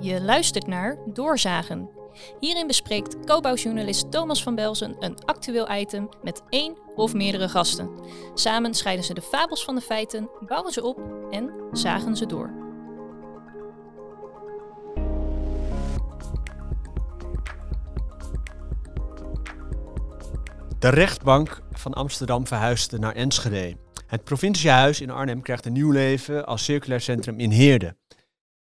Je luistert naar Doorzagen. Hierin bespreekt co-bouwjournalist Thomas van Belzen een actueel item met één of meerdere gasten. Samen scheiden ze de fabels van de feiten, bouwen ze op en zagen ze door. De rechtbank van Amsterdam verhuisde naar Enschede. Het provinciehuis in Arnhem krijgt een nieuw leven als circulair centrum in Heerde.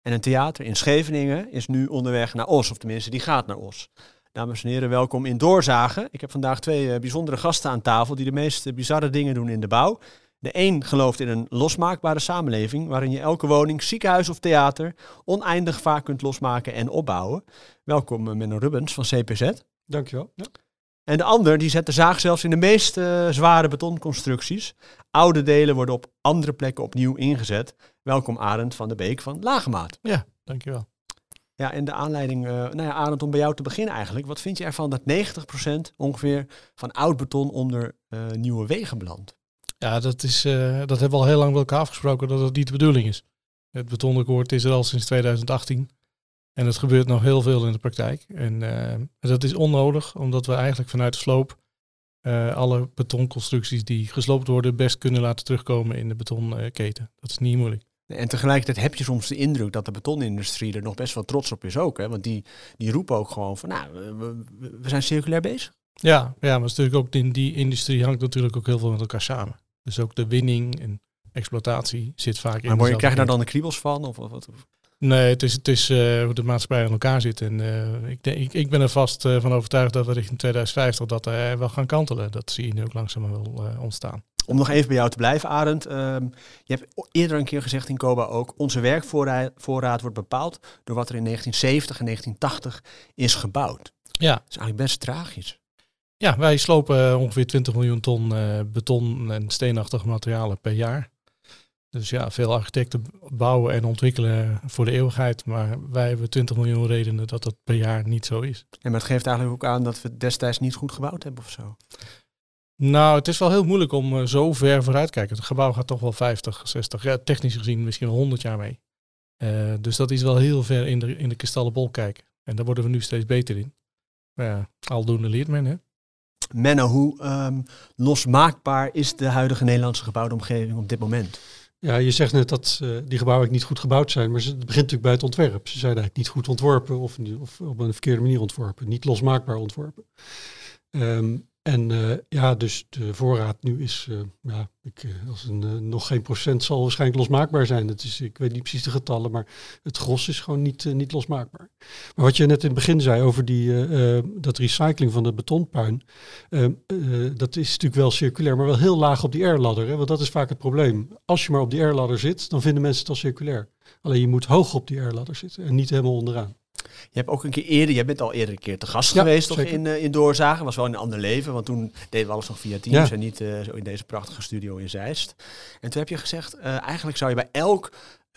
En een theater in Scheveningen is nu onderweg naar Os, of tenminste die gaat naar Os. Dames en heren, welkom in Doorzagen. Ik heb vandaag twee eh, bijzondere gasten aan tafel die de meest bizarre dingen doen in de bouw. De een gelooft in een losmaakbare samenleving waarin je elke woning, ziekenhuis of theater oneindig vaak kunt losmaken en opbouwen. Welkom eh, Menno Rubens van CPZ. Dankjewel. Ja. En de ander die zet de zaag zelfs in de meest eh, zware betonconstructies. Oude delen worden op andere plekken opnieuw ingezet. Welkom Arend van de Beek van Lagemaat. Ja, dankjewel. Ja, en de aanleiding, eh, nou ja, Arend, om bij jou te beginnen eigenlijk. Wat vind je ervan dat 90% ongeveer van oud beton onder eh, nieuwe wegen belandt? Ja, dat, is, dat hebben we al heel lang met elkaar afgesproken dat dat niet de bedoeling is. Het betonakkoord is er al sinds 2018. En het gebeurt nog heel veel in de praktijk. En eh, dat is onnodig, omdat we eigenlijk vanuit de sloop eh, alle betonconstructies die gesloopt worden best kunnen laten terugkomen in de betonketen. Dat is niet moeilijk. En tegelijkertijd heb je soms de indruk dat de betonindustrie er nog best wel trots op is ook. Hè? Want die, die roepen ook gewoon van, nou, we, we- zijn circulair bezig. Ja, ja, maar natuurlijk ook in die industrie hangt natuurlijk ook heel veel met elkaar samen. Dus ook de winning en exploitatie zit vaak in. Maar krijg je daar dan de kriebels van? Of, of, wat? Nee, het is, het is eh, hoe de maatschappij in elkaar zit. En eh, ik, denk, ik, ik ben er vast eh, van overtuigd dat we richting 2050 dat wel gaan kantelen. Dat zie je nu ook langzaam wel ontstaan. Om nog even bij jou te blijven, Arend. ehm, je hebt eerder een keer gezegd in Koba ook, onze werkvoorraad voorraad wordt bepaald door wat er in 1970 en 1980 is gebouwd. Ja, Dat is eigenlijk best tragisch. ja wij slopen ongeveer 20 miljoen ton beton en steenachtige materialen per jaar. Dus ja, veel architecten bouwen en ontwikkelen voor de eeuwigheid. Maar wij hebben 20 miljoen redenen dat dat per jaar niet zo is. En maar het geeft eigenlijk ook aan dat we destijds niet goed gebouwd hebben of zo. Nou, het is wel heel moeilijk om eh, zo ver vooruit te kijken. Het gebouw gaat toch wel 50, 60, ja, technisch gezien misschien wel 100 jaar mee. Eh, dus dat is wel heel ver in de, in de kristallenbol kijken. En daar worden we nu steeds beter in. Maar ja, aldoende leert men, hè? Menno, hoe ehm, losmaakbaar is de huidige Nederlandse gebouwde omgeving op dit moment? Ja, je zegt net dat eh, die gebouwen niet goed gebouwd zijn, maar het begint natuurlijk bij het ontwerp. Ze zijn eigenlijk niet goed ontworpen of, of op een verkeerde manier ontworpen, niet losmaakbaar ontworpen. Ehm, en eh, ja, dus de voorraad nu is, eh, ja, ik, eh, als een, nog geen procent zal waarschijnlijk losmaakbaar zijn. Dat is, ik weet niet precies de getallen, maar het gros is gewoon niet, niet losmaakbaar. Maar wat je net in het begin zei over die, dat recycling van het betonpuin, dat is natuurlijk wel circulair, maar wel heel laag op die R-ladder. Hè? Want dat is vaak het probleem. Als je maar op die R-ladder zit, dan vinden mensen het al circulair. Alleen je moet hoog op die R-ladder zitten en niet helemaal onderaan. Je hebt ook een keer eerder, jij bent al eerder een keer te gast Ja, geweest toch, in, eh, in Doorzagen. Was wel in een ander leven, want toen deden we alles nog via Teams Ja. en niet eh, zo in deze prachtige studio in Zeist. En toen heb je gezegd, eh, eigenlijk zou je bij elk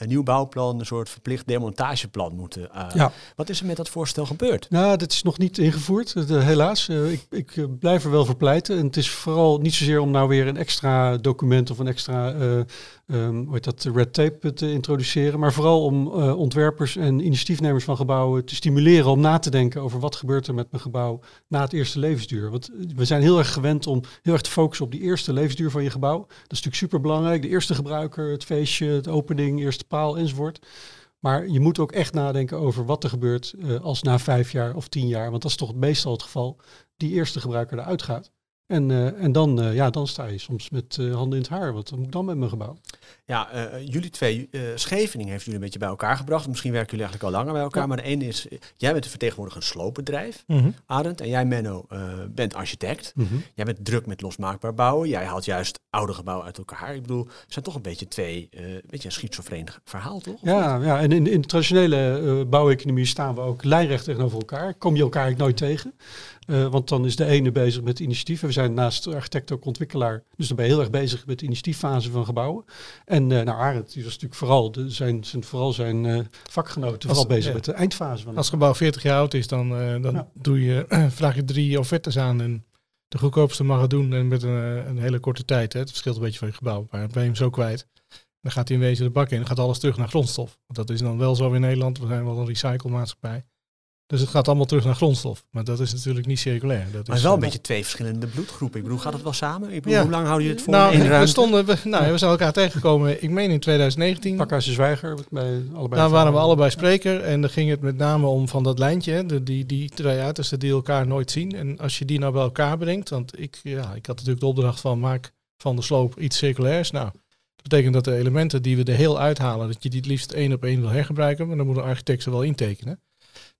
nieuw bouwplan een soort verplicht demontageplan moeten. Ja. Wat is er met dat voorstel gebeurd? Nou, dat is nog niet ingevoerd, helaas. Ik ik blijf er wel voor pleiten. En het is vooral niet zozeer om nou weer een extra document of een extra ehm, hoe heet dat, red tape te introduceren. Maar vooral om eh, ontwerpers en initiatiefnemers van gebouwen te stimuleren om na te denken over wat gebeurt er met mijn gebouw na het eerste levensduur. Want eh, we zijn heel erg gewend om heel erg te focussen op die eerste levensduur van je gebouw. Dat is natuurlijk super belangrijk. De eerste gebruiker, het feestje, het opening, eerste paal enzovoort. Maar je moet ook echt nadenken over wat er gebeurt eh, als na vijf jaar of tien jaar, want dat is toch meestal het geval, die eerste gebruiker eruit gaat. En, en dan, ja, dan sta je soms met handen in het haar. Wat moet ik dan met mijn gebouw? Ja, eh, jullie twee, eh Scheveningen heeft jullie een beetje bij elkaar gebracht. Misschien werken jullie eigenlijk al langer bij elkaar. Ja. Maar de ene is, eh, jij bent vertegenwoordiger een sloopbedrijf, Mhm. Arend. En jij, Menno, eh, bent architect. Jij bent druk met losmaakbaar bouwen. Jij haalt juist oude gebouwen uit elkaar. Ik bedoel, het zijn toch een beetje twee, eh, een beetje een schizofreen verhaal, toch? Ja, ja, en in, in de traditionele eh, bouweconomie staan we ook lijnrecht tegenover elkaar. Kom je elkaar eigenlijk nooit tegen. Eh, want dan is de ene bezig met initiatieven. We zijn naast architect ook ontwikkelaar. Dus dan ben je heel erg bezig met de initiatieffase van gebouwen. En eh nou, Arend, die was natuurlijk vooral de, zijn, zijn, vooral zijn eh, vakgenoten Als- vooral bezig ja. met de eindfase van Als het gebouw 40 jaar oud is, dan, dan Ja. doe je, vraag je drie offertes aan. En de goedkoopste mag het doen en met een, een hele korte tijd. Hè. Het verschilt een beetje van je gebouw, maar dan ben je hem zo kwijt. Dan gaat hij in wezen de bak in. Dan gaat alles terug naar grondstof. Want dat is dan wel zo in Nederland. We zijn wel een recyclemaatschappij. Dus het gaat allemaal terug naar grondstof. Maar dat is natuurlijk niet circulair. Dat Maar is, wel een eh, beetje twee verschillende bloedgroepen. Ik bedoel, gaat het wel samen? Ik bedoel, Ja. hoe lang houden jullie het voor Nou, we, ruimte? stonden, we, nou, we zijn elkaar tegengekomen, ik meen in 2019. Pakhuis de Zwijger, bij allebei. Daar waren we allebei spreker en dan ging het met name om van dat lijntje, hè, de, die, die twee uitersten die elkaar nooit zien. En als je die nou bij elkaar brengt, want ik, ja, ik had natuurlijk de opdracht van maak van de sloop iets circulairs. Nou, dat betekent dat de elementen die we er heel uithalen, dat je die het liefst één op één wil hergebruiken, maar dan moet een architect ze wel intekenen.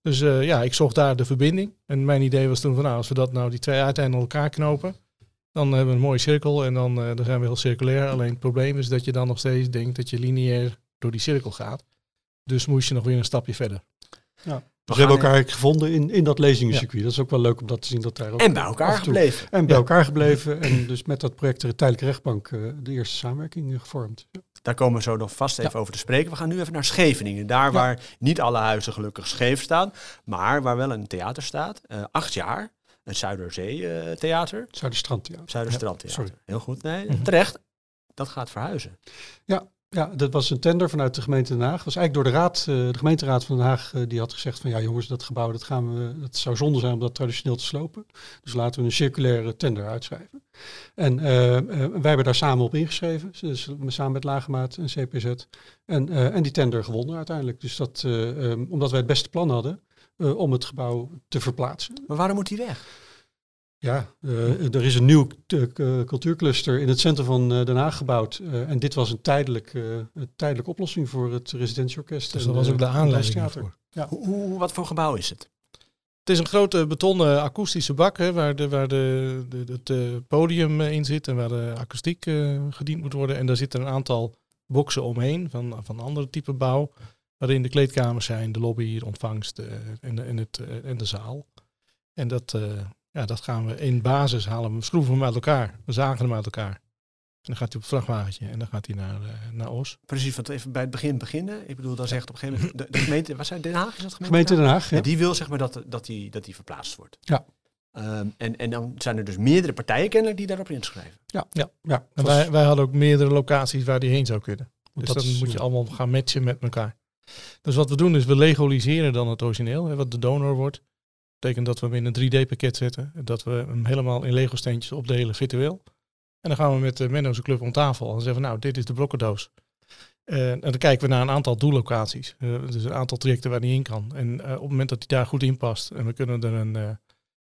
Dus eh, ja, ik zocht daar de verbinding. En mijn idee was toen van nou, als we dat nou die twee uiteinden elkaar knopen, dan hebben we een mooie cirkel en dan, eh, dan zijn we heel circulair. Alleen het probleem is dat je dan nog steeds denkt dat je lineair door die cirkel gaat. Dus moest je nog weer een stapje verder. Dus we hebben elkaar gevonden in, in dat lezingencircuit. Dat is ook wel leuk om dat te zien. Dat daar ook En bij elkaar toe- gebleven. En bij Ja. elkaar gebleven. En dus met dat project de Tijdelijke Rechtbank eh, de eerste samenwerking eh, gevormd. Ja. Daar komen we zo nog vast even over te spreken. We gaan nu even naar Scheveningen. Daar waar niet alle huizen gelukkig scheef staan. Maar waar wel een theater staat. Eh, acht jaar. Een Zuiderzee-theater. Zuiderstrand, ja. Zuiderstrandtheater. sorry. Heel goed. Nee, Mhm. terecht. Dat gaat verhuizen. Ja, dat was een tender vanuit de gemeente Den Haag. Dat was eigenlijk door de raad, eh, de gemeenteraad van Den Haag, eh, die had gezegd van ja jongens, dat gebouw, dat gaan we, dat zou zonde zijn om dat traditioneel te slopen. Dus laten we een circulaire tender uitschrijven. En eh, wij hebben daar samen op ingeschreven, dus samen met Lagemaat en CPZ. En, en die tender gewonnen uiteindelijk. Dus dat, eh, eh, omdat wij het beste plan hadden om het gebouw te verplaatsen. Maar waarom moet hij weg? Ja, eh, er is een nieuw eh, k- cultuurcluster in het centrum van eh, Den Haag gebouwd. Eh, en dit was een, tijdelijk, eh, een tijdelijke oplossing voor het residentieorkest. Dus en, dat was eh, ook de aanleiding daarvoor. Hoe, hoe- wat voor gebouw is het? Het is een grote betonnen akoestische bak hè, waar, de, waar de, de, het eh, podium eh, in zit en waar de akoestiek eh, gediend moet worden. En daar zitten een aantal boxen omheen van, van andere type bouw. Waarin de kleedkamers zijn, de lobby, de ontvangst eh, en, de, en, het, eh, en de zaal. En dat, eh, ja, dat gaan we in basis halen. We schroeven hem uit elkaar. We zagen hem uit elkaar. En dan gaat hij op het vrachtwagentje en dan gaat hij naar, eh, naar Os. Precies, want even bij het begin beginnen. Ik bedoel, dan zegt op een gegeven moment... De, de gemeente, wat zei Den Haag? Is dat gemeente? Gemeente Den Haag, ja. Ja, die wil zeg maar dat, dat, die, dat die verplaatst wordt. Ja. Ehm, en, en dan zijn er dus meerdere partijen kennelijk die daarop inschrijven. ja En was- wij, wij hadden ook meerdere locaties waar die heen zou kunnen. Dus dat dan is- moet je ja. allemaal gaan matchen met elkaar. Dus wat we doen is we legaliseren dan het origineel, hè, wat de donor wordt. Betekent dat we hem in een 3D-pakket zetten. Dat we hem helemaal in Lego-steentjes opdelen virtueel. En dan gaan we met de Menno's Club om tafel en zeggen we, nou, dit is de blokkendoos. Eh, en dan kijken we naar een aantal doellocaties. Eh, dus een aantal trajecten waar hij in kan. En eh, op het moment dat hij daar goed in past en we kunnen er een,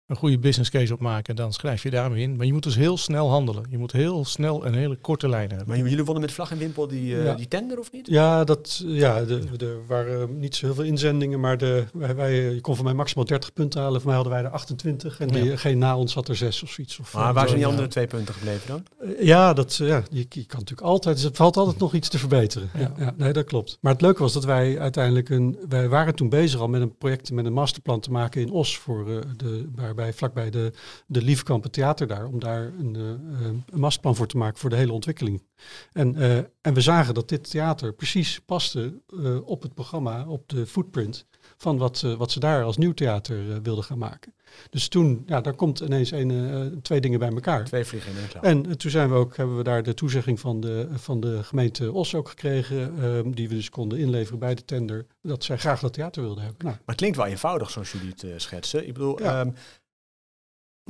een goede business case op maken, dan schrijf je daarmee in. Maar je moet dus heel snel handelen. Je moet heel snel een hele korte lijn hebben. Maar jullie wonnen met vlag en wimpel die, eh, Ja. die tender of niet? Ja, dat, ja de, er waren niet zo heel veel inzendingen, maar de, wij, wij, je kon van mij maximaal 30 punten halen. Voor mij hadden wij er 28 en Ja. degene na ons had er 6 of zoiets. Of, Maar eh, waar zijn die andere twee punten gebleven dan? Eh, Ja, dat, eh, ja je, je kan natuurlijk altijd, er valt altijd nog iets te verbeteren. Ja. Nee, dat klopt. Maar het leuke was dat wij uiteindelijk een, wij waren toen bezig al met een project, met een masterplan te maken in Os, voor, eh, de, waarbij vlakbij de, de Liefkamp het theater daar, om daar een, eh, een masterplan voor te maken voor de hele ontwikkeling. En, eh, en we zagen dat dit theater precies paste eh, op het programma, op de footprint van wat, wat ze daar als nieuw theater wilden gaan maken. Dus toen, ja, daar komt ineens een, twee dingen bij elkaar. Twee vliegen in één klap. En toen zijn we ook, hebben we daar de toezegging van de, van de gemeente Os ook gekregen, ehm, die we dus konden inleveren bij de tender, dat zij graag dat theater wilden hebben. Nou, Maar het klinkt wel eenvoudig zoals jullie het schetsen. Ik bedoel, Ja. ehm,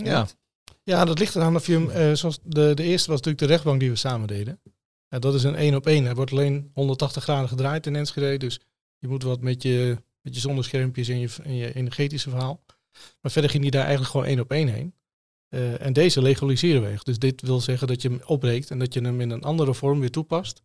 Ja. ja, dat ligt eraan of je hem, eh, zoals de, de eerste was natuurlijk de rechtbank die we samen deden. Ja, dat is een één op één. Hij wordt alleen 180 graden gedraaid in Enschede, dus je moet wat met je, met je zonneschermpjes en je, en je energetische verhaal. Maar verder ging hij daar eigenlijk gewoon één op één heen. Eh, en deze legaliseren we echt. Dus dit wil zeggen dat je hem opbreekt en dat je hem in een andere vorm weer toepast.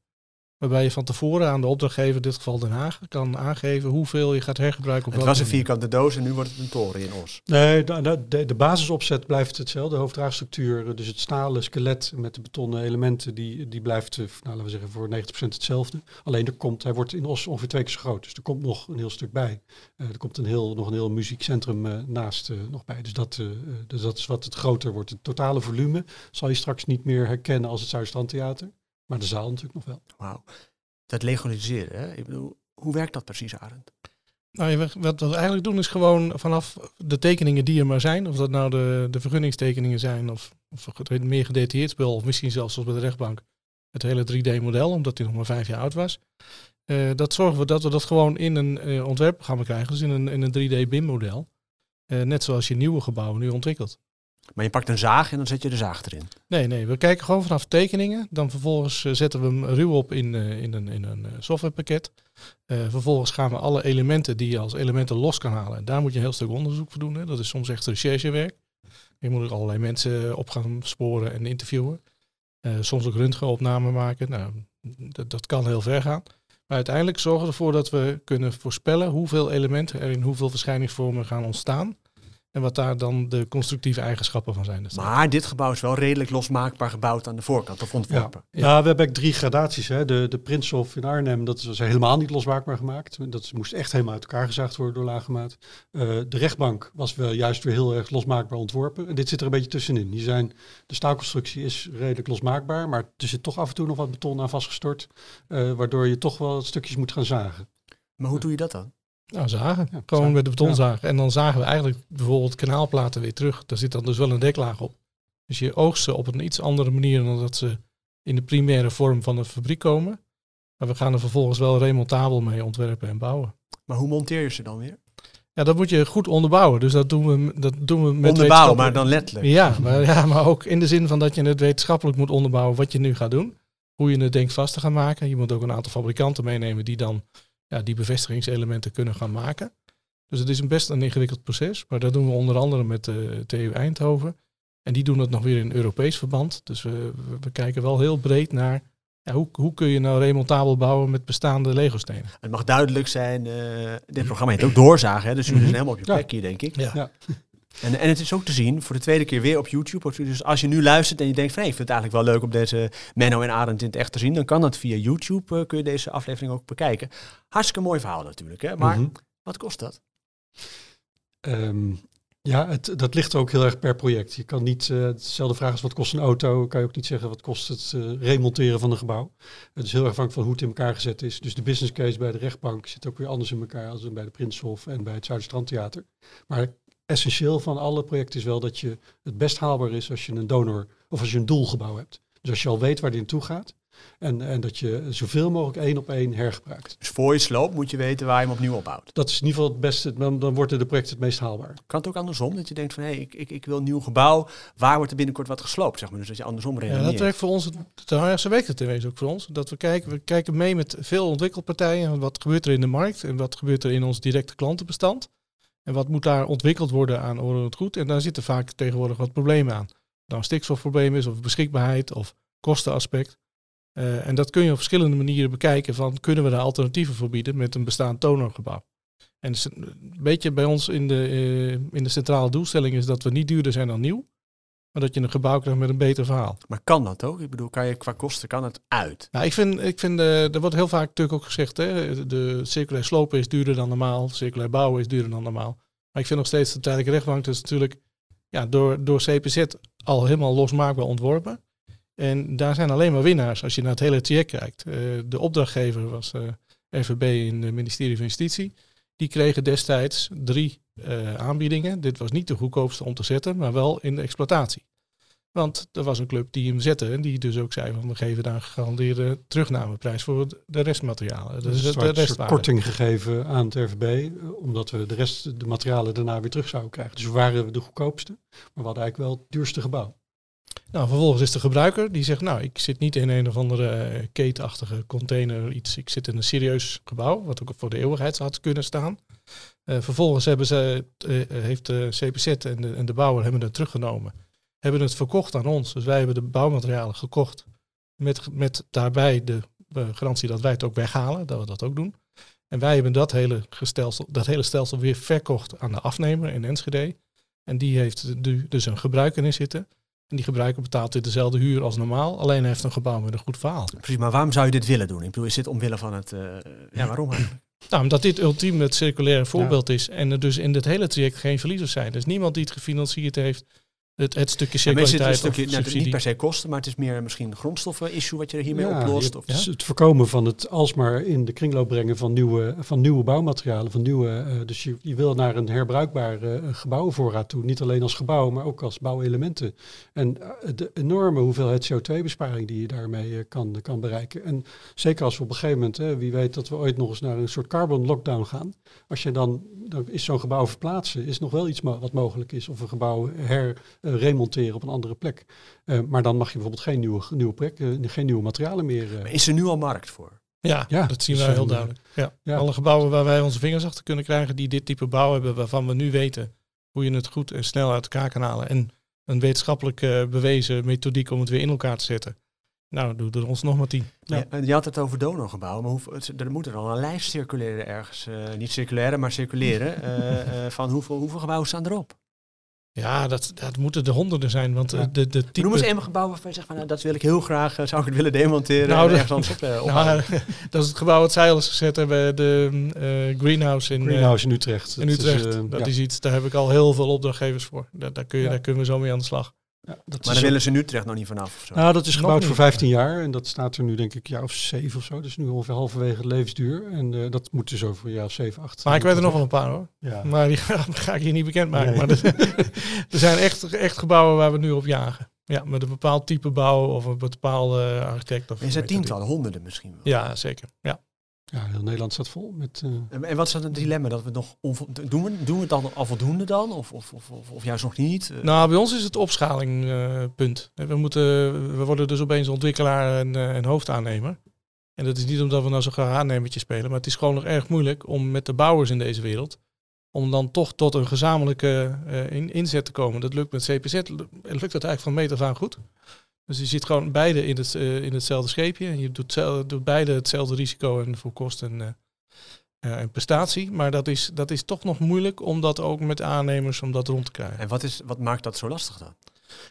Waarbij je van tevoren aan de opdrachtgever, in dit geval Den Haag, kan aangeven hoeveel je gaat hergebruiken. Op het was een vierkante doos en nu wordt het een toren in Os. nee, de, de- basisopzet blijft hetzelfde, de hoofddraagstructuur, dus het stalen skelet met de betonnen elementen, die, die blijft, eh, nou, laten we zeggen, voor 90% hetzelfde. Alleen er komt, hij wordt in Os ongeveer twee keer zo groot, dus er komt nog een heel stuk bij. Eh, er komt een heel, nog een heel muziekcentrum eh, naast eh, nog bij, dus dat, dus dat is wat het groter wordt. Het totale volume zal je straks niet meer herkennen als het Zuidstrandtheater, maar de zaal natuurlijk nog wel. Wauw. Dat legaliseren, hè? Ik bedoel, hoe werkt dat precies, Arend? Nou, ja, wat we eigenlijk doen is gewoon vanaf de tekeningen die er maar zijn, of dat nou de, de vergunningstekeningen zijn of, of het meer gedetailleerd spel, of misschien zelfs zoals bij de rechtbank, Het hele 3D-model, omdat die nog maar vijf jaar oud was. Eh, dat zorgen we dat we dat gewoon in een eh, ontwerpprogramma krijgen, dus in een, in een 3D-BIM-model. Eh, net zoals je nieuwe gebouwen nu ontwikkelt. Maar je pakt een zaag en dan zet je de zaag erin. Nee, nee, we kijken gewoon vanaf tekeningen. Dan vervolgens eh, zetten we hem ruw op in, eh, in een, in een eh, softwarepakket. Vervolgens gaan we alle elementen die je als elementen los kan halen. En daar moet je een heel stuk onderzoek voor doen. Hè. Dat is soms echt recherchewerk. Je moet ook allerlei mensen op gaan sporen en interviewen. Soms ook röntgenopnamen maken. Nou, dat, dat kan heel ver gaan. Maar uiteindelijk zorgen we ervoor dat we kunnen voorspellen hoeveel elementen er in hoeveel verschijningsvormen gaan ontstaan. En wat daar dan de constructieve eigenschappen van zijn. Dus Maar dit gebouw is wel redelijk losmaakbaar gebouwd aan de voorkant of Ja. ontworpen. Ja. we hebben eigenlijk drie gradaties. Hè. De, de Prinshof in Arnhem, dat was helemaal niet losmaakbaar gemaakt. Dat moest echt helemaal uit elkaar gezaagd worden door Lagemaat. Eh de rechtbank was wel juist weer heel erg losmaakbaar ontworpen. En dit zit er een beetje tussenin. Die zijn, de staalconstructie is redelijk losmaakbaar, maar er zit toch af en toe nog wat beton aan vastgestort. eh, waardoor je toch wel stukjes moet gaan zagen. Maar hoe doe je dat dan? Nou, zagen. Ja, Gewoon zagen. met de betonzaag. En dan zagen we eigenlijk bijvoorbeeld kanaalplaten weer terug. Daar zit dan dus wel een deklaag op. Dus je oogst ze op een iets andere manier dan dat ze in de primaire vorm van de fabriek komen. Maar we gaan er vervolgens wel remontabel mee ontwerpen en bouwen. Maar hoe monteer je ze dan weer? Ja, dat moet je goed onderbouwen. Dus dat doen we, dat doen we met Onderbouwen, maar dan letterlijk. Ja maar, ja, maar ook in de zin van dat je het wetenschappelijk moet onderbouwen wat je nu gaat doen. Hoe je het denkt vast te gaan maken. Je moet ook een aantal fabrikanten meenemen die dan ja, die bevestigingselementen kunnen gaan maken. Dus het is een best een ingewikkeld proces. Maar dat doen we onder andere met de TU Eindhoven. En die doen het nog weer in Europees verband. Dus we, we, kijken wel heel breed naar ja, hoe, hoe kun je nou remontabel bouwen met bestaande Lego-stenen. Het mag duidelijk zijn, eh, dit programma heet ook doorzagen, hè, dus jullie zijn Mhm. helemaal op je Ja. plek hier, denk ik. Ja. En, en het is ook te zien, voor de tweede keer weer op YouTube. Dus als je nu luistert en je denkt van, hey, ik vind het eigenlijk wel leuk om deze Menno en Arend in het echt te zien, dan kan dat via YouTube, eh, kun je deze aflevering ook bekijken. Hartstikke mooi verhaal natuurlijk, hè? maar Mhm. wat kost dat? Ehm, ja, het, dat ligt ook heel erg per project. Je kan niet, eh dezelfde vraag als wat kost een auto, kan je ook niet zeggen wat kost het eh, remonteren van een gebouw. Het is heel erg afhankelijk van hoe het in elkaar gezet is. Dus de business case bij de rechtbank zit ook weer anders in elkaar als bij de Prinshof en bij het Zuiderstrandtheater. Maar essentieel van alle projecten is wel dat je het best haalbaar is als je een donor of als je een doelgebouw hebt. Dus als je al weet waar die naartoe gaat en, en dat je zoveel mogelijk één op één hergebruikt. Dus voor je sloopt moet je weten waar je hem opnieuw opbouwt. Dat is in ieder geval het beste, dan, dan worden de projecten het meest haalbaar. Kan het ook andersom, dat je denkt van, hé, hey, ik, ik, ik wil een nieuw gebouw, waar wordt er binnenkort wat gesloopt, zeg maar. Dus dat je andersom Ja, redeneert. dat werkt voor ons, ja, zo werkt het in ook voor ons. Dat we kijken, we kijken mee met veel ontwikkelpartijen. Wat gebeurt er in de markt en wat gebeurt er in ons directe klantenbestand? En wat moet daar ontwikkeld worden aan het goed? En daar zitten vaak tegenwoordig wat problemen aan. Een stikstofprobleem is, of beschikbaarheid, of kostenaspect. Eh, en dat kun je op verschillende manieren bekijken van, kunnen we daar alternatieven voor bieden met een bestaand tonergebouw? En een beetje bij ons in de, eh, in de centrale doelstelling is dat we niet duurder zijn dan nieuw, maar dat je een gebouw krijgt met een beter verhaal. Maar kan dat ook? Ik bedoel, kan je qua kosten, kan het uit? Nou, ik vind, ik vind eh, er wordt heel vaak natuurlijk ook gezegd, hè, de circulair slopen is duurder dan normaal, circulair bouwen is duurder dan normaal. Maar ik vind nog steeds de tijdelijke rechtbank, is natuurlijk ja, door, door CPZ al helemaal losmaakbaar ontworpen. En daar zijn alleen maar winnaars als je naar het hele traject kijkt. Eh, de opdrachtgever was eh RVB in het ministerie van Justitie. Die kregen destijds drie eh, aanbiedingen. Dit was niet de goedkoopste om te zetten, maar wel in de exploitatie. Want er was een club die hem zette en die dus ook zei van we geven daar een gegarandeerde terugnameprijs voor de restmaterialen. Dus een de, soort, korting gegeven aan het RVB, eh, omdat we de rest, de materialen daarna weer terug zouden krijgen. Dus we waren de goedkoopste, maar we hadden eigenlijk wel het duurste gebouw. Nou, vervolgens is de gebruiker die zegt, nou, ik zit niet in een of andere eh, ketenachtige container, iets. Ik zit in een serieus gebouw, wat ook voor de eeuwigheid had kunnen staan. Eh, vervolgens hebben ze, eh, heeft de CPZ en de, en de bouwer hebben het teruggenomen. Hebben het verkocht aan ons. Dus wij hebben de bouwmaterialen gekocht. Met, met daarbij de garantie dat wij het ook weghalen, dat we dat ook doen. En wij hebben dat hele, gestelsel, dat hele stelsel weer verkocht aan de afnemer in Enschede. En die heeft nu dus een gebruiker in zitten. En die gebruiker betaalt weer dezelfde huur als normaal. Alleen heeft een gebouw met een goed verhaal. Precies, maar waarom zou je dit willen doen? Ik bedoel, is dit omwille van het... eh, ja, waarom eigenlijk? Nou, omdat dit ultiem het circulaire voorbeeld is. En er dus in dit hele traject geen verliezers zijn. Er is niemand die het gefinancierd heeft. Het, het stukje maar is het circulariteit een stukje, of nou, subsidie. niet per se kosten, maar het is meer misschien een grondstoffen-issue wat je er hiermee Ja, oplost. Of, dus het voorkomen van het alsmaar in de kringloop brengen van nieuwe, van nieuwe bouwmaterialen. Van nieuwe, eh, dus je, je wil naar een herbruikbare eh, gebouwenvoorraad toe. Niet alleen als gebouw, maar ook als bouwelementen. En eh, de enorme hoeveelheid CO2-besparing die je daarmee kan, kan bereiken. En zeker als we op een gegeven moment, hè, wie weet dat we ooit nog eens naar een soort carbon lockdown gaan. Als je dan, dan is zo'n gebouw verplaatsen, is nog wel iets mo- wat mogelijk is. Of een gebouw herremonteren op een andere plek. Eh, maar dan mag je bijvoorbeeld geen nieuwe, nieuwe, plek, eh, geen nieuwe materialen meer. eh, Maar is er nu al markt voor? Ja, Ja, dat zien dus, wij heel eh, duidelijk. Ja. ja. Alle gebouwen waar wij onze vingers achter kunnen krijgen, die dit type bouw hebben, waarvan we nu weten hoe je het goed en snel uit elkaar kan halen. En een wetenschappelijk eh, bewezen methodiek om het weer in elkaar te zetten. Nou, doe er ons nog maar tien. Ja. Je, je had het over donorgebouwen, maar er moet er al een lijst circuleren ergens. eh, niet circuleren, maar circuleren. eh, eh, van hoeveel, hoeveel gebouwen staan erop? Ja, dat, dat moeten de honderden zijn, want eh, Ja. de, de type... Noem eens een gebouw waarvan je zegt van nou, dat wil ik heel graag, eh, zou ik het willen demonteren Nou, en de- ergens anders op, eh. Nou, dat is het gebouw wat zij al eens gezet hebben, de eh, Greenhouse in, eh, Greenhouse in Utrecht. in Dat is, Utrecht. eh, dat ja. is iets, daar heb ik al heel veel opdrachtgevers voor. Daar, daar, kun je, Ja. daar kunnen we zo mee aan de slag. Ja, dat maar daar willen ze nu terecht nog niet vanaf of zo. Nou, dat is gebouwd voor 15 jaar en dat staat er nu denk ik een jaar of zeven of zo. Dus nu ongeveer halverwege de levensduur. En eh, dat moet dus over een jaar of zeven, acht. Maar ik weet er nog wel een paar hoor. Ja. Maar die ga, ga ik hier niet bekendmaken. Nee. Maar er, er zijn echt, echt gebouwen waar we nu op jagen. Ja, met een bepaald type bouw of een bepaalde architect. Of er zijn tientallen, honderden misschien wel. Ja, zeker. Ja. Ja, heel Nederland staat vol met... eh, En, en wat is dan het dilemma? Dat we nog doen, we, doen we het dan al voldoende dan? Of, of, of, of, of juist nog niet? Eh, Nou, bij ons is het opschalingpunt. punt. we, moeten, we worden dus opeens ontwikkelaar en, eh, en hoofdaannemer. En dat is niet omdat we nou zo graag aannemertje spelen, maar het is gewoon nog erg moeilijk om met de bouwers in deze wereld, om dan toch tot een gezamenlijke eh, in- inzet te komen. Dat lukt met CPZ, lu- lukt dat eigenlijk van meet af aan goed. Dus je zit gewoon beide in, het, eh, in hetzelfde scheepje. En je doet, doet beide hetzelfde risico en voor kost en, eh, eh, en prestatie. Maar dat is, dat is toch nog moeilijk om dat ook met aannemers om dat rond te krijgen. en wat, is, wat maakt dat zo lastig dan?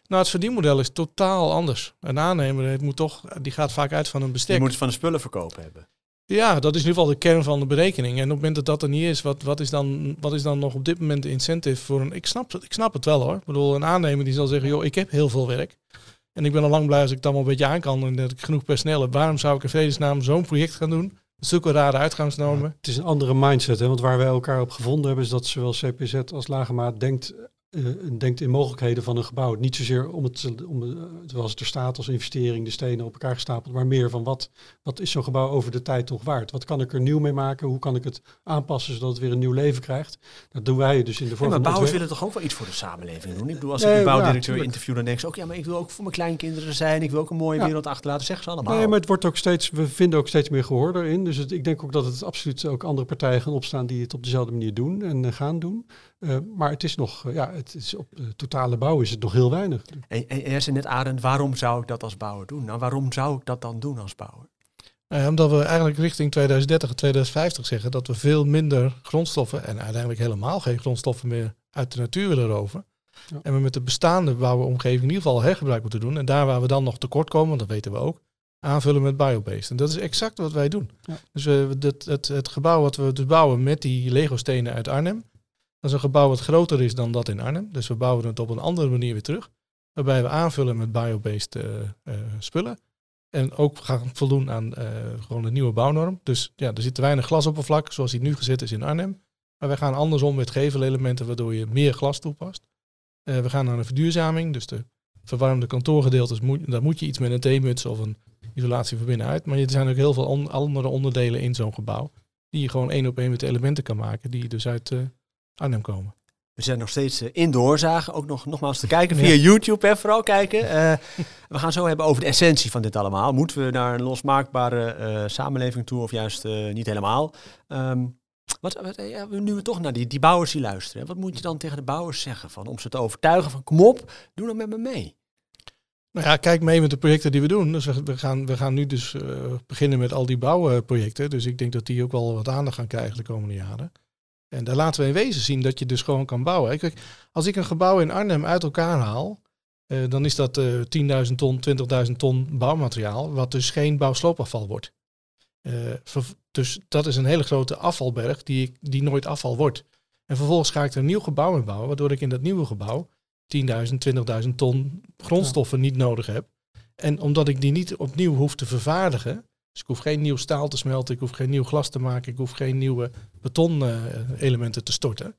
Nou, het verdienmodel is totaal anders. Een aannemer moet toch, die gaat vaak uit van een Je bestek. moet het van de spullen verkopen hebben. Ja, dat is in ieder geval de kern van de berekening. En op het moment dat dat er niet is, wat, wat, is, dan, wat is dan nog op dit moment de incentive voor een... Ik snap, het- ik snap het wel hoor. Ik bedoel, een aannemer die zal zeggen, joh, ik heb heel veel werk. En ik ben al lang blij als ik het allemaal een beetje aan kan en dat ik genoeg personeel heb. Waarom zou ik in vredesnaam zo'n project gaan doen? Zulke rare uitgangsnormen. Het is een andere mindset, hè? want waar wij elkaar op gevonden hebben, is dat zowel CPZ als Lagemaat denkt, eh, denkt in mogelijkheden van een gebouw. Niet zozeer om het, om, eh, zoals het er staat als investering, de stenen op elkaar gestapeld, maar meer van wat, wat is zo'n gebouw over de tijd nog waard? Wat kan ik er nieuw mee maken? Hoe kan ik het aanpassen zodat het weer een nieuw leven krijgt? Dat doen wij dus in de Ja, vorm maar van bouwers ontwerp. willen toch ook wel iets voor de samenleving doen? Ik bedoel, als Nee, ik een ja, bouwdirecteur tuurlijk. interview, dan denk ze ook, ja, maar ik wil ook voor mijn kleinkinderen zijn. Ik wil ook een mooie Ja. wereld achterlaten. Zeggen ze allemaal. Nee, maar het wordt ook steeds, we vinden ook steeds meer gehoor erin. Dus het, ik denk ook dat het absoluut ook andere partijen gaan opstaan die het op dezelfde manier doen en eh, gaan doen. Eh, maar het is nog, eh, ja, het is op eh, totale bouw is het nog heel weinig. En, en jij zei net, Arend, waarom zou ik dat als bouwer doen? Nou, waarom zou ik dat dan doen als bouwer? Eh, omdat we eigenlijk richting 2030 en 2050 zeggen dat we veel minder grondstoffen en uiteindelijk helemaal geen grondstoffen meer uit de natuur willen roven. Ja. En we met de bestaande bouwomgeving in ieder geval hergebruik moeten doen. En daar waar we dan nog tekort komen, want dat weten we ook, aanvullen met biobased. En dat is exact wat wij doen. Ja. Dus we, dat, het, het gebouw wat we dus bouwen met die Lego-stenen uit Arnhem, dat is een gebouw wat groter is dan dat in Arnhem. Dus we bouwen het op een andere manier weer terug. Waarbij we aanvullen met biobased eh, spullen. En ook gaan voldoen aan eh, gewoon de nieuwe bouwnorm. Dus ja, er zit te weinig glasoppervlak, zoals die nu gezet is in Arnhem. Maar wij gaan andersom met gevelelementen, waardoor je meer glas toepast. We gaan naar een verduurzaming, dus de verwarmde kantoorgedeeltes, moet, daar moet je iets met een theemuts of een isolatie van binnenuit. Maar er zijn ook heel veel andere onderdelen in zo'n gebouw, die je gewoon één op één met elementen kan maken, die dus uit Arnhem komen. We zijn nog steeds eh, in doorzagen. Ook nog nogmaals te kijken Ja. via YouTube. Hè, vooral kijken. Eh, we gaan zo hebben over de essentie van dit allemaal. Moeten we naar een losmaakbare eh, samenleving toe of juist niet helemaal? Ehm, wat, wat, ja, nu we toch naar die, die bouwers die luisteren. hè, Wat moet je dan tegen de bouwers zeggen? Van, om ze te overtuigen van kom op, doe dan met me mee. Nou ja, kijk mee met de projecten die we doen. Dus we, we gaan, we gaan nu dus beginnen met al die bouwprojecten. Dus ik denk dat die ook wel wat aandacht gaan krijgen de komende jaren. En daar laten we in wezen zien dat je dus gewoon kan bouwen. Kijk, als ik een gebouw in Arnhem uit elkaar haal, eh, dan is dat eh 10.000 ton, 20.000 ton bouwmateriaal, wat dus geen bouwsloopafval wordt. Eh, dus dat is een hele grote afvalberg die, die nooit afval wordt. En vervolgens ga ik er een nieuw gebouw in bouwen, waardoor ik in dat nieuwe gebouw 10.000, 20.000 ton grondstoffen niet nodig heb. En omdat ik die niet opnieuw hoef te vervaardigen, dus ik hoef geen nieuw staal te smelten, ik hoef geen nieuw glas te maken, ik hoef geen nieuwe betonelementen te storten,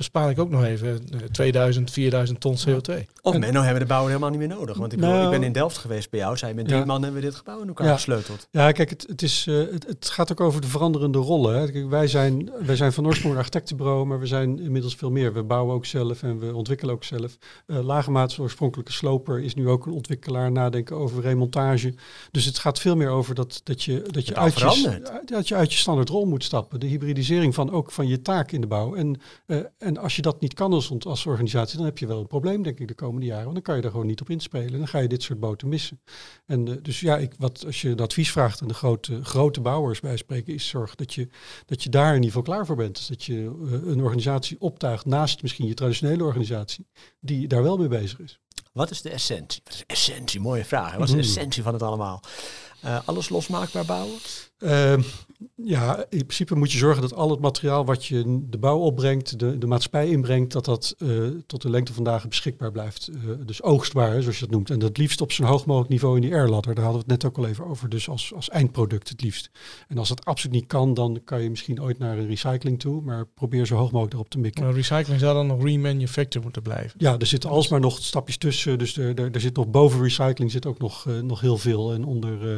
bespaar ik ook nog even eh, 2000, 4000 ton CO2. Of En- Menno hebben de bouwer helemaal niet meer nodig. Want ik, bedoel, Nou- ik ben in Delft geweest bij jou. Zij met drie Ja. man hebben we dit gebouw in elkaar Ja. gesleuteld. Ja, kijk, het, het, is, eh, het, het gaat ook over de veranderende rollen. Hè. Kijk, wij, zijn, wij zijn van oorsprong architectenbureau, maar we zijn inmiddels veel meer. We bouwen ook zelf en we ontwikkelen ook zelf. Uh, Lagemaat, de oorspronkelijke sloper, is nu ook een ontwikkelaar, nadenken over remontage. Dus het gaat veel meer over dat, dat je, dat je, uit je, verandert. dat je uit je standaard rol moet stappen. De hybridisering van ook van je taak in de bouw. En, eh, en als je dat niet kan als, als organisatie, dan heb je wel een probleem, denk ik, de komende jaren. Want dan kan je er gewoon niet op inspelen. Dan ga je dit soort boten missen. En eh, dus ja, ik, wat, als je een advies vraagt aan de grote, grote bouwers bij spreken, is zorg dat je, dat je daar in ieder geval klaar voor bent. Dus dat je eh, een organisatie optuigt naast misschien je traditionele organisatie, die daar wel mee bezig is. Wat is de essentie? Wat is de essentie? Mooie vraag. hè? Wat is de Mhm. essentie van het allemaal? Eh, alles losmaakbaar bouwen? Ehm, ja, in principe moet je zorgen dat al het materiaal wat je de bouw opbrengt, de, de maatschappij inbrengt, dat dat eh, tot de lengte van dagen beschikbaar blijft. Eh, dus oogstbaar, zoals je dat noemt. En dat liefst op zo'n hoog mogelijk niveau in die airladder. Daar hadden we het net ook al even over. Dus als, als eindproduct het liefst. En als dat absoluut niet kan, dan kan je misschien ooit naar een recycling toe. Maar probeer zo hoog mogelijk erop te mikken. Maar recycling zou dan nog remanufactured moeten blijven. Ja, er zitten alsmaar nog stapjes tussen. Dus er, er, zit nog boven recycling zit ook nog, eh, nog heel veel. En, onder, eh,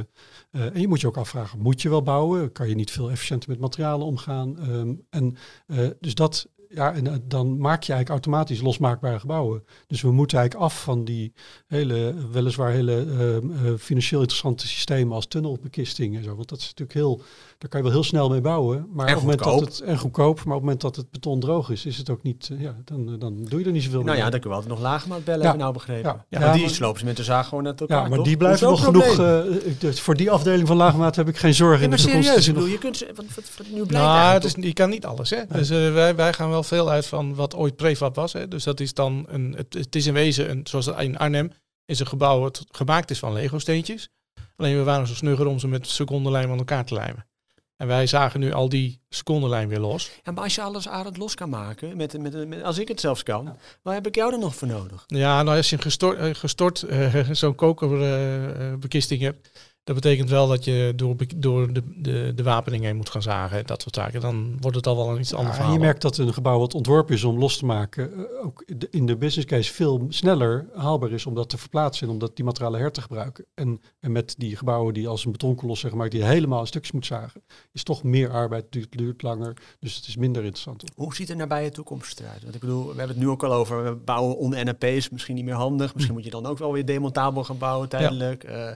eh, en je moet je ook afvragen, moet je wel bouwen? Kan je niet veel efficiënter met materialen omgaan? Ehm, en eh, dus dat, ja, en eh, dan maak je eigenlijk automatisch losmaakbare gebouwen. Dus we moeten eigenlijk af van die hele, weliswaar hele ehm, eh, financieel interessante systemen als tunnelbekisting en zo. Want dat is natuurlijk heel, daar kan je wel heel snel mee bouwen. Maar En op het moment dat het, en goedkoop, maar op het moment dat het beton droog is, is het ook niet, eh, ja, dan, dan doe je er niet zoveel Nou mee. ja, dan kunnen we altijd nog lagemaat bellen, Ja. heb nou begrepen. Ja. Ja, Ja, maar die maar- slopen ze met de zaag gewoon uit elkaar, Ja, maar toch? die blijven nog genoeg. eh, dus voor die afdeling van laagmaat heb ik geen zorgen Ja, in de toekomst. serieus, ik bedoel, je kunt ze, wat, wat, wat, nu blijkt Nou, het is, je kan niet alles. Hè? Dus wij, wij gaan wel veel uit van wat ooit prefab was. Hè? Dus dat is dan een, het, het is in wezen, een, zoals in Arnhem, is een gebouw wat gemaakt is van Lego steentjes. Alleen we waren zo snugger om ze met secondenlijm aan elkaar te lijmen. En wij zagen nu al die secondenlijm weer los. Ja, maar als je alles arend los kan maken, met, met, met, als ik het zelfs kan, waar heb ik jou dan nog voor nodig? Ja, nou als je een gestort, eh, gestort eh, zo'n kokerbekisting hebt, dat betekent wel dat je door, door de, de, de wapening heen moet gaan zagen. Dat soort zaken. Dan wordt het al wel een iets ander Ja, je merkt dat een gebouw wat ontworpen is om los te maken, eh, ook de- in de business case veel sneller haalbaar is om dat te verplaatsen en om dat die materialen her te gebruiken. En, en met die gebouwen die als een betonkolos zeg maar, die helemaal in stukjes moet zagen, is toch meer arbeid, duurt, duurt langer, dus het is minder interessant. Hoe ziet de nabije toekomst eruit? Want ik bedoel, we hebben het nu ook al over, we bouwen on-NAP is misschien niet meer handig. Misschien moet je dan ook wel weer demontabel gaan bouwen tijdelijk. Eh,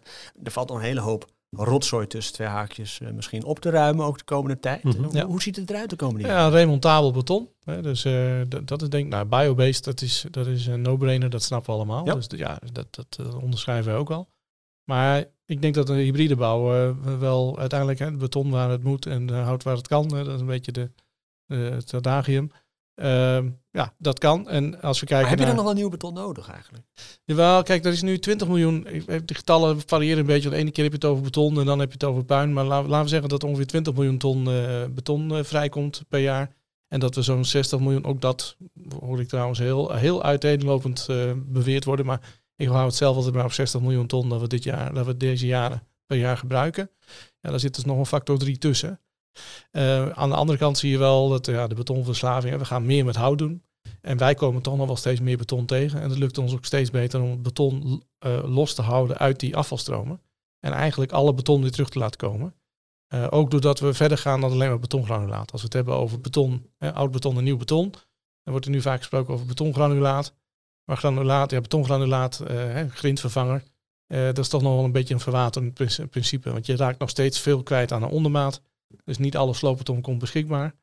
er valt nog een hele hoop rotzooi tussen twee haakjes eh, misschien op te ruimen ook de komende tijd. Mhm. Hoe, Ja. hoe ziet het eruit de komende jaren? Ja, remontabel beton. Hè, dus eh, dat, is denk ik, nou, biobased, dat is, dat is een no-brainer, dat snappen we allemaal. Ja. Dus ja, dat, dat eh, onderschrijven we ook al. Maar ik denk dat een hybride bouw eh, wel uiteindelijk hè, het beton waar het moet en uh, hout waar het kan, hè, dat is een beetje de, eh, het adagium. Ehm, ja, dat kan. En als we kijken Maar heb je naar... dan nog wel nieuw beton nodig eigenlijk? Jawel, kijk, er is nu 20 miljoen. De getallen variëren een beetje. Want de ene keer heb je het over beton en dan heb je het over puin. Maar la- laten we zeggen dat ongeveer 20 miljoen ton eh, beton eh, vrijkomt per jaar. En dat we zo'n 60 miljoen, ook dat hoor ik trouwens heel, heel uiteenlopend eh, beweerd worden. Maar ik hou het zelf altijd maar op 60 miljoen ton dat we, dit jaar, dat we deze jaren per jaar gebruiken. Ja, daar zit dus nog een factor 3 tussen. Eh, aan de andere kant zie je wel dat ja, de betonverslaving, we gaan meer met hout doen. En wij komen toch nog wel steeds meer beton tegen. En het lukt ons ook steeds beter om het beton eh, los te houden uit die afvalstromen. En eigenlijk alle beton weer terug te laten komen. Eh, ook doordat we verder gaan dan alleen maar betongranulaat. Als we het hebben over beton, oud beton en nieuw beton. Dan wordt er nu vaak gesproken over betongranulaat. Maar granulaat, ja, betongranulaat, grindvervanger. dat is toch nog wel een beetje een verwaterend prin- principe. Want je raakt nog steeds veel kwijt aan een ondermaat. Dus niet alle sloopbeton komt beschikbaar.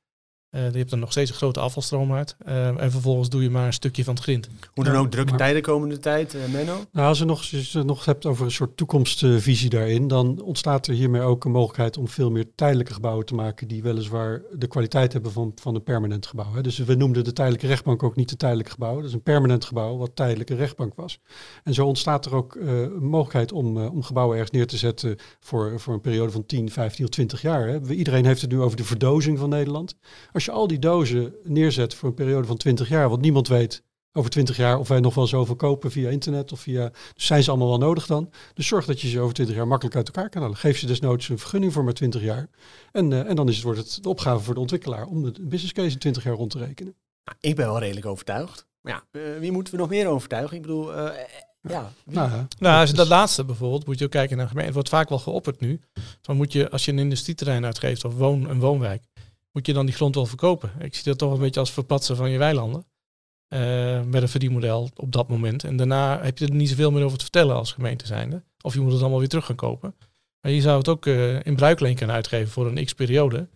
Eh, je hebt er nog steeds een grote afvalstroom uit. Eh, en vervolgens doe je maar een stukje van het grind. Hoe dan ook drukke maar- tijden komende tijd, eh, Menno? Nou, als je nog, als je het nog hebt over een soort toekomstvisie daarin, dan ontstaat er hiermee ook een mogelijkheid om veel meer tijdelijke gebouwen te maken die weliswaar de kwaliteit hebben van, van een permanent gebouw. Hè. Dus we noemden de tijdelijke rechtbank ook niet een tijdelijk gebouw. Dat is een permanent gebouw wat tijdelijke rechtbank was. En zo ontstaat er ook eh, een mogelijkheid om, om gebouwen ergens neer te zetten voor, voor een periode van 10, 15 of 20 jaar. Hè. Iedereen heeft het nu over de verdozing van Nederland. Als je al die dozen neerzet voor een periode van 20 jaar, want niemand weet over twintig jaar of wij nog wel zoveel kopen via internet of via. Dus zijn ze allemaal wel nodig dan? Dus zorg dat je ze over twintig jaar makkelijk uit elkaar kan halen. Geef ze desnoods een vergunning voor maar twintig jaar. En, eh, en dan is het, wordt het de opgave voor de ontwikkelaar om de business case in twintig jaar rond te rekenen. Nou, ik ben wel redelijk overtuigd. Maar ja, eh, wie moeten we nog meer overtuigen? Ik bedoel, eh, ja. Nou, ja, Nou, als dat laatste bijvoorbeeld, moet je ook kijken naar gemeente. Het wordt vaak wel geopperd nu. Dan moet je, als je een industrieterrein uitgeeft of woon, een woonwijk, moet je dan die grond wel verkopen. Ik zie dat toch een beetje als verpatsen van je weilanden. eh, met een verdienmodel op dat moment. En daarna heb je er niet zoveel meer over te vertellen als gemeente zijnde. Of je moet het allemaal weer terug gaan kopen. Maar je zou het ook eh, in bruikleen kunnen uitgeven voor een x-periode.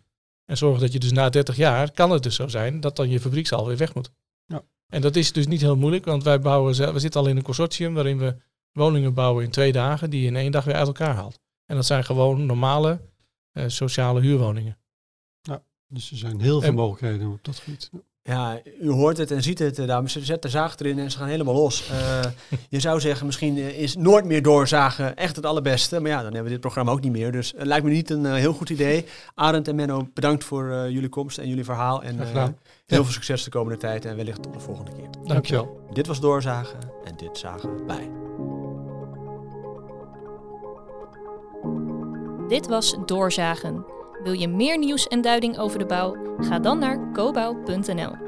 En zorgen dat je dus na 30 jaar, kan het dus zo zijn, dat dan je fabrieksal weer weg moet. Ja. En dat is dus niet heel moeilijk, want wij bouwen, zelf- we zitten al in een consortium waarin we woningen bouwen in twee dagen die je in één dag weer uit elkaar haalt. En dat zijn gewoon normale eh, sociale huurwoningen. Dus er zijn heel veel En- mogelijkheden op dat gebied. Ja, u hoort het en ziet het, eh, dames. Ze zetten de zaag erin en ze gaan helemaal los. Eh, je zou zeggen, misschien eh, is nooit meer doorzagen echt het allerbeste. Maar ja, dan hebben we dit programma ook niet meer. Dus het lijkt me niet een heel goed idee. Arend en Menno, bedankt voor jullie komst en jullie verhaal. En eh, heel Ja. veel succes de komende tijd en wellicht tot de volgende keer. Dankjewel. Dit was Doorzagen en dit zagen wij. Dit was Doorzagen. Wil je meer nieuws en duiding over de bouw? Ga dan naar cobouw.nl.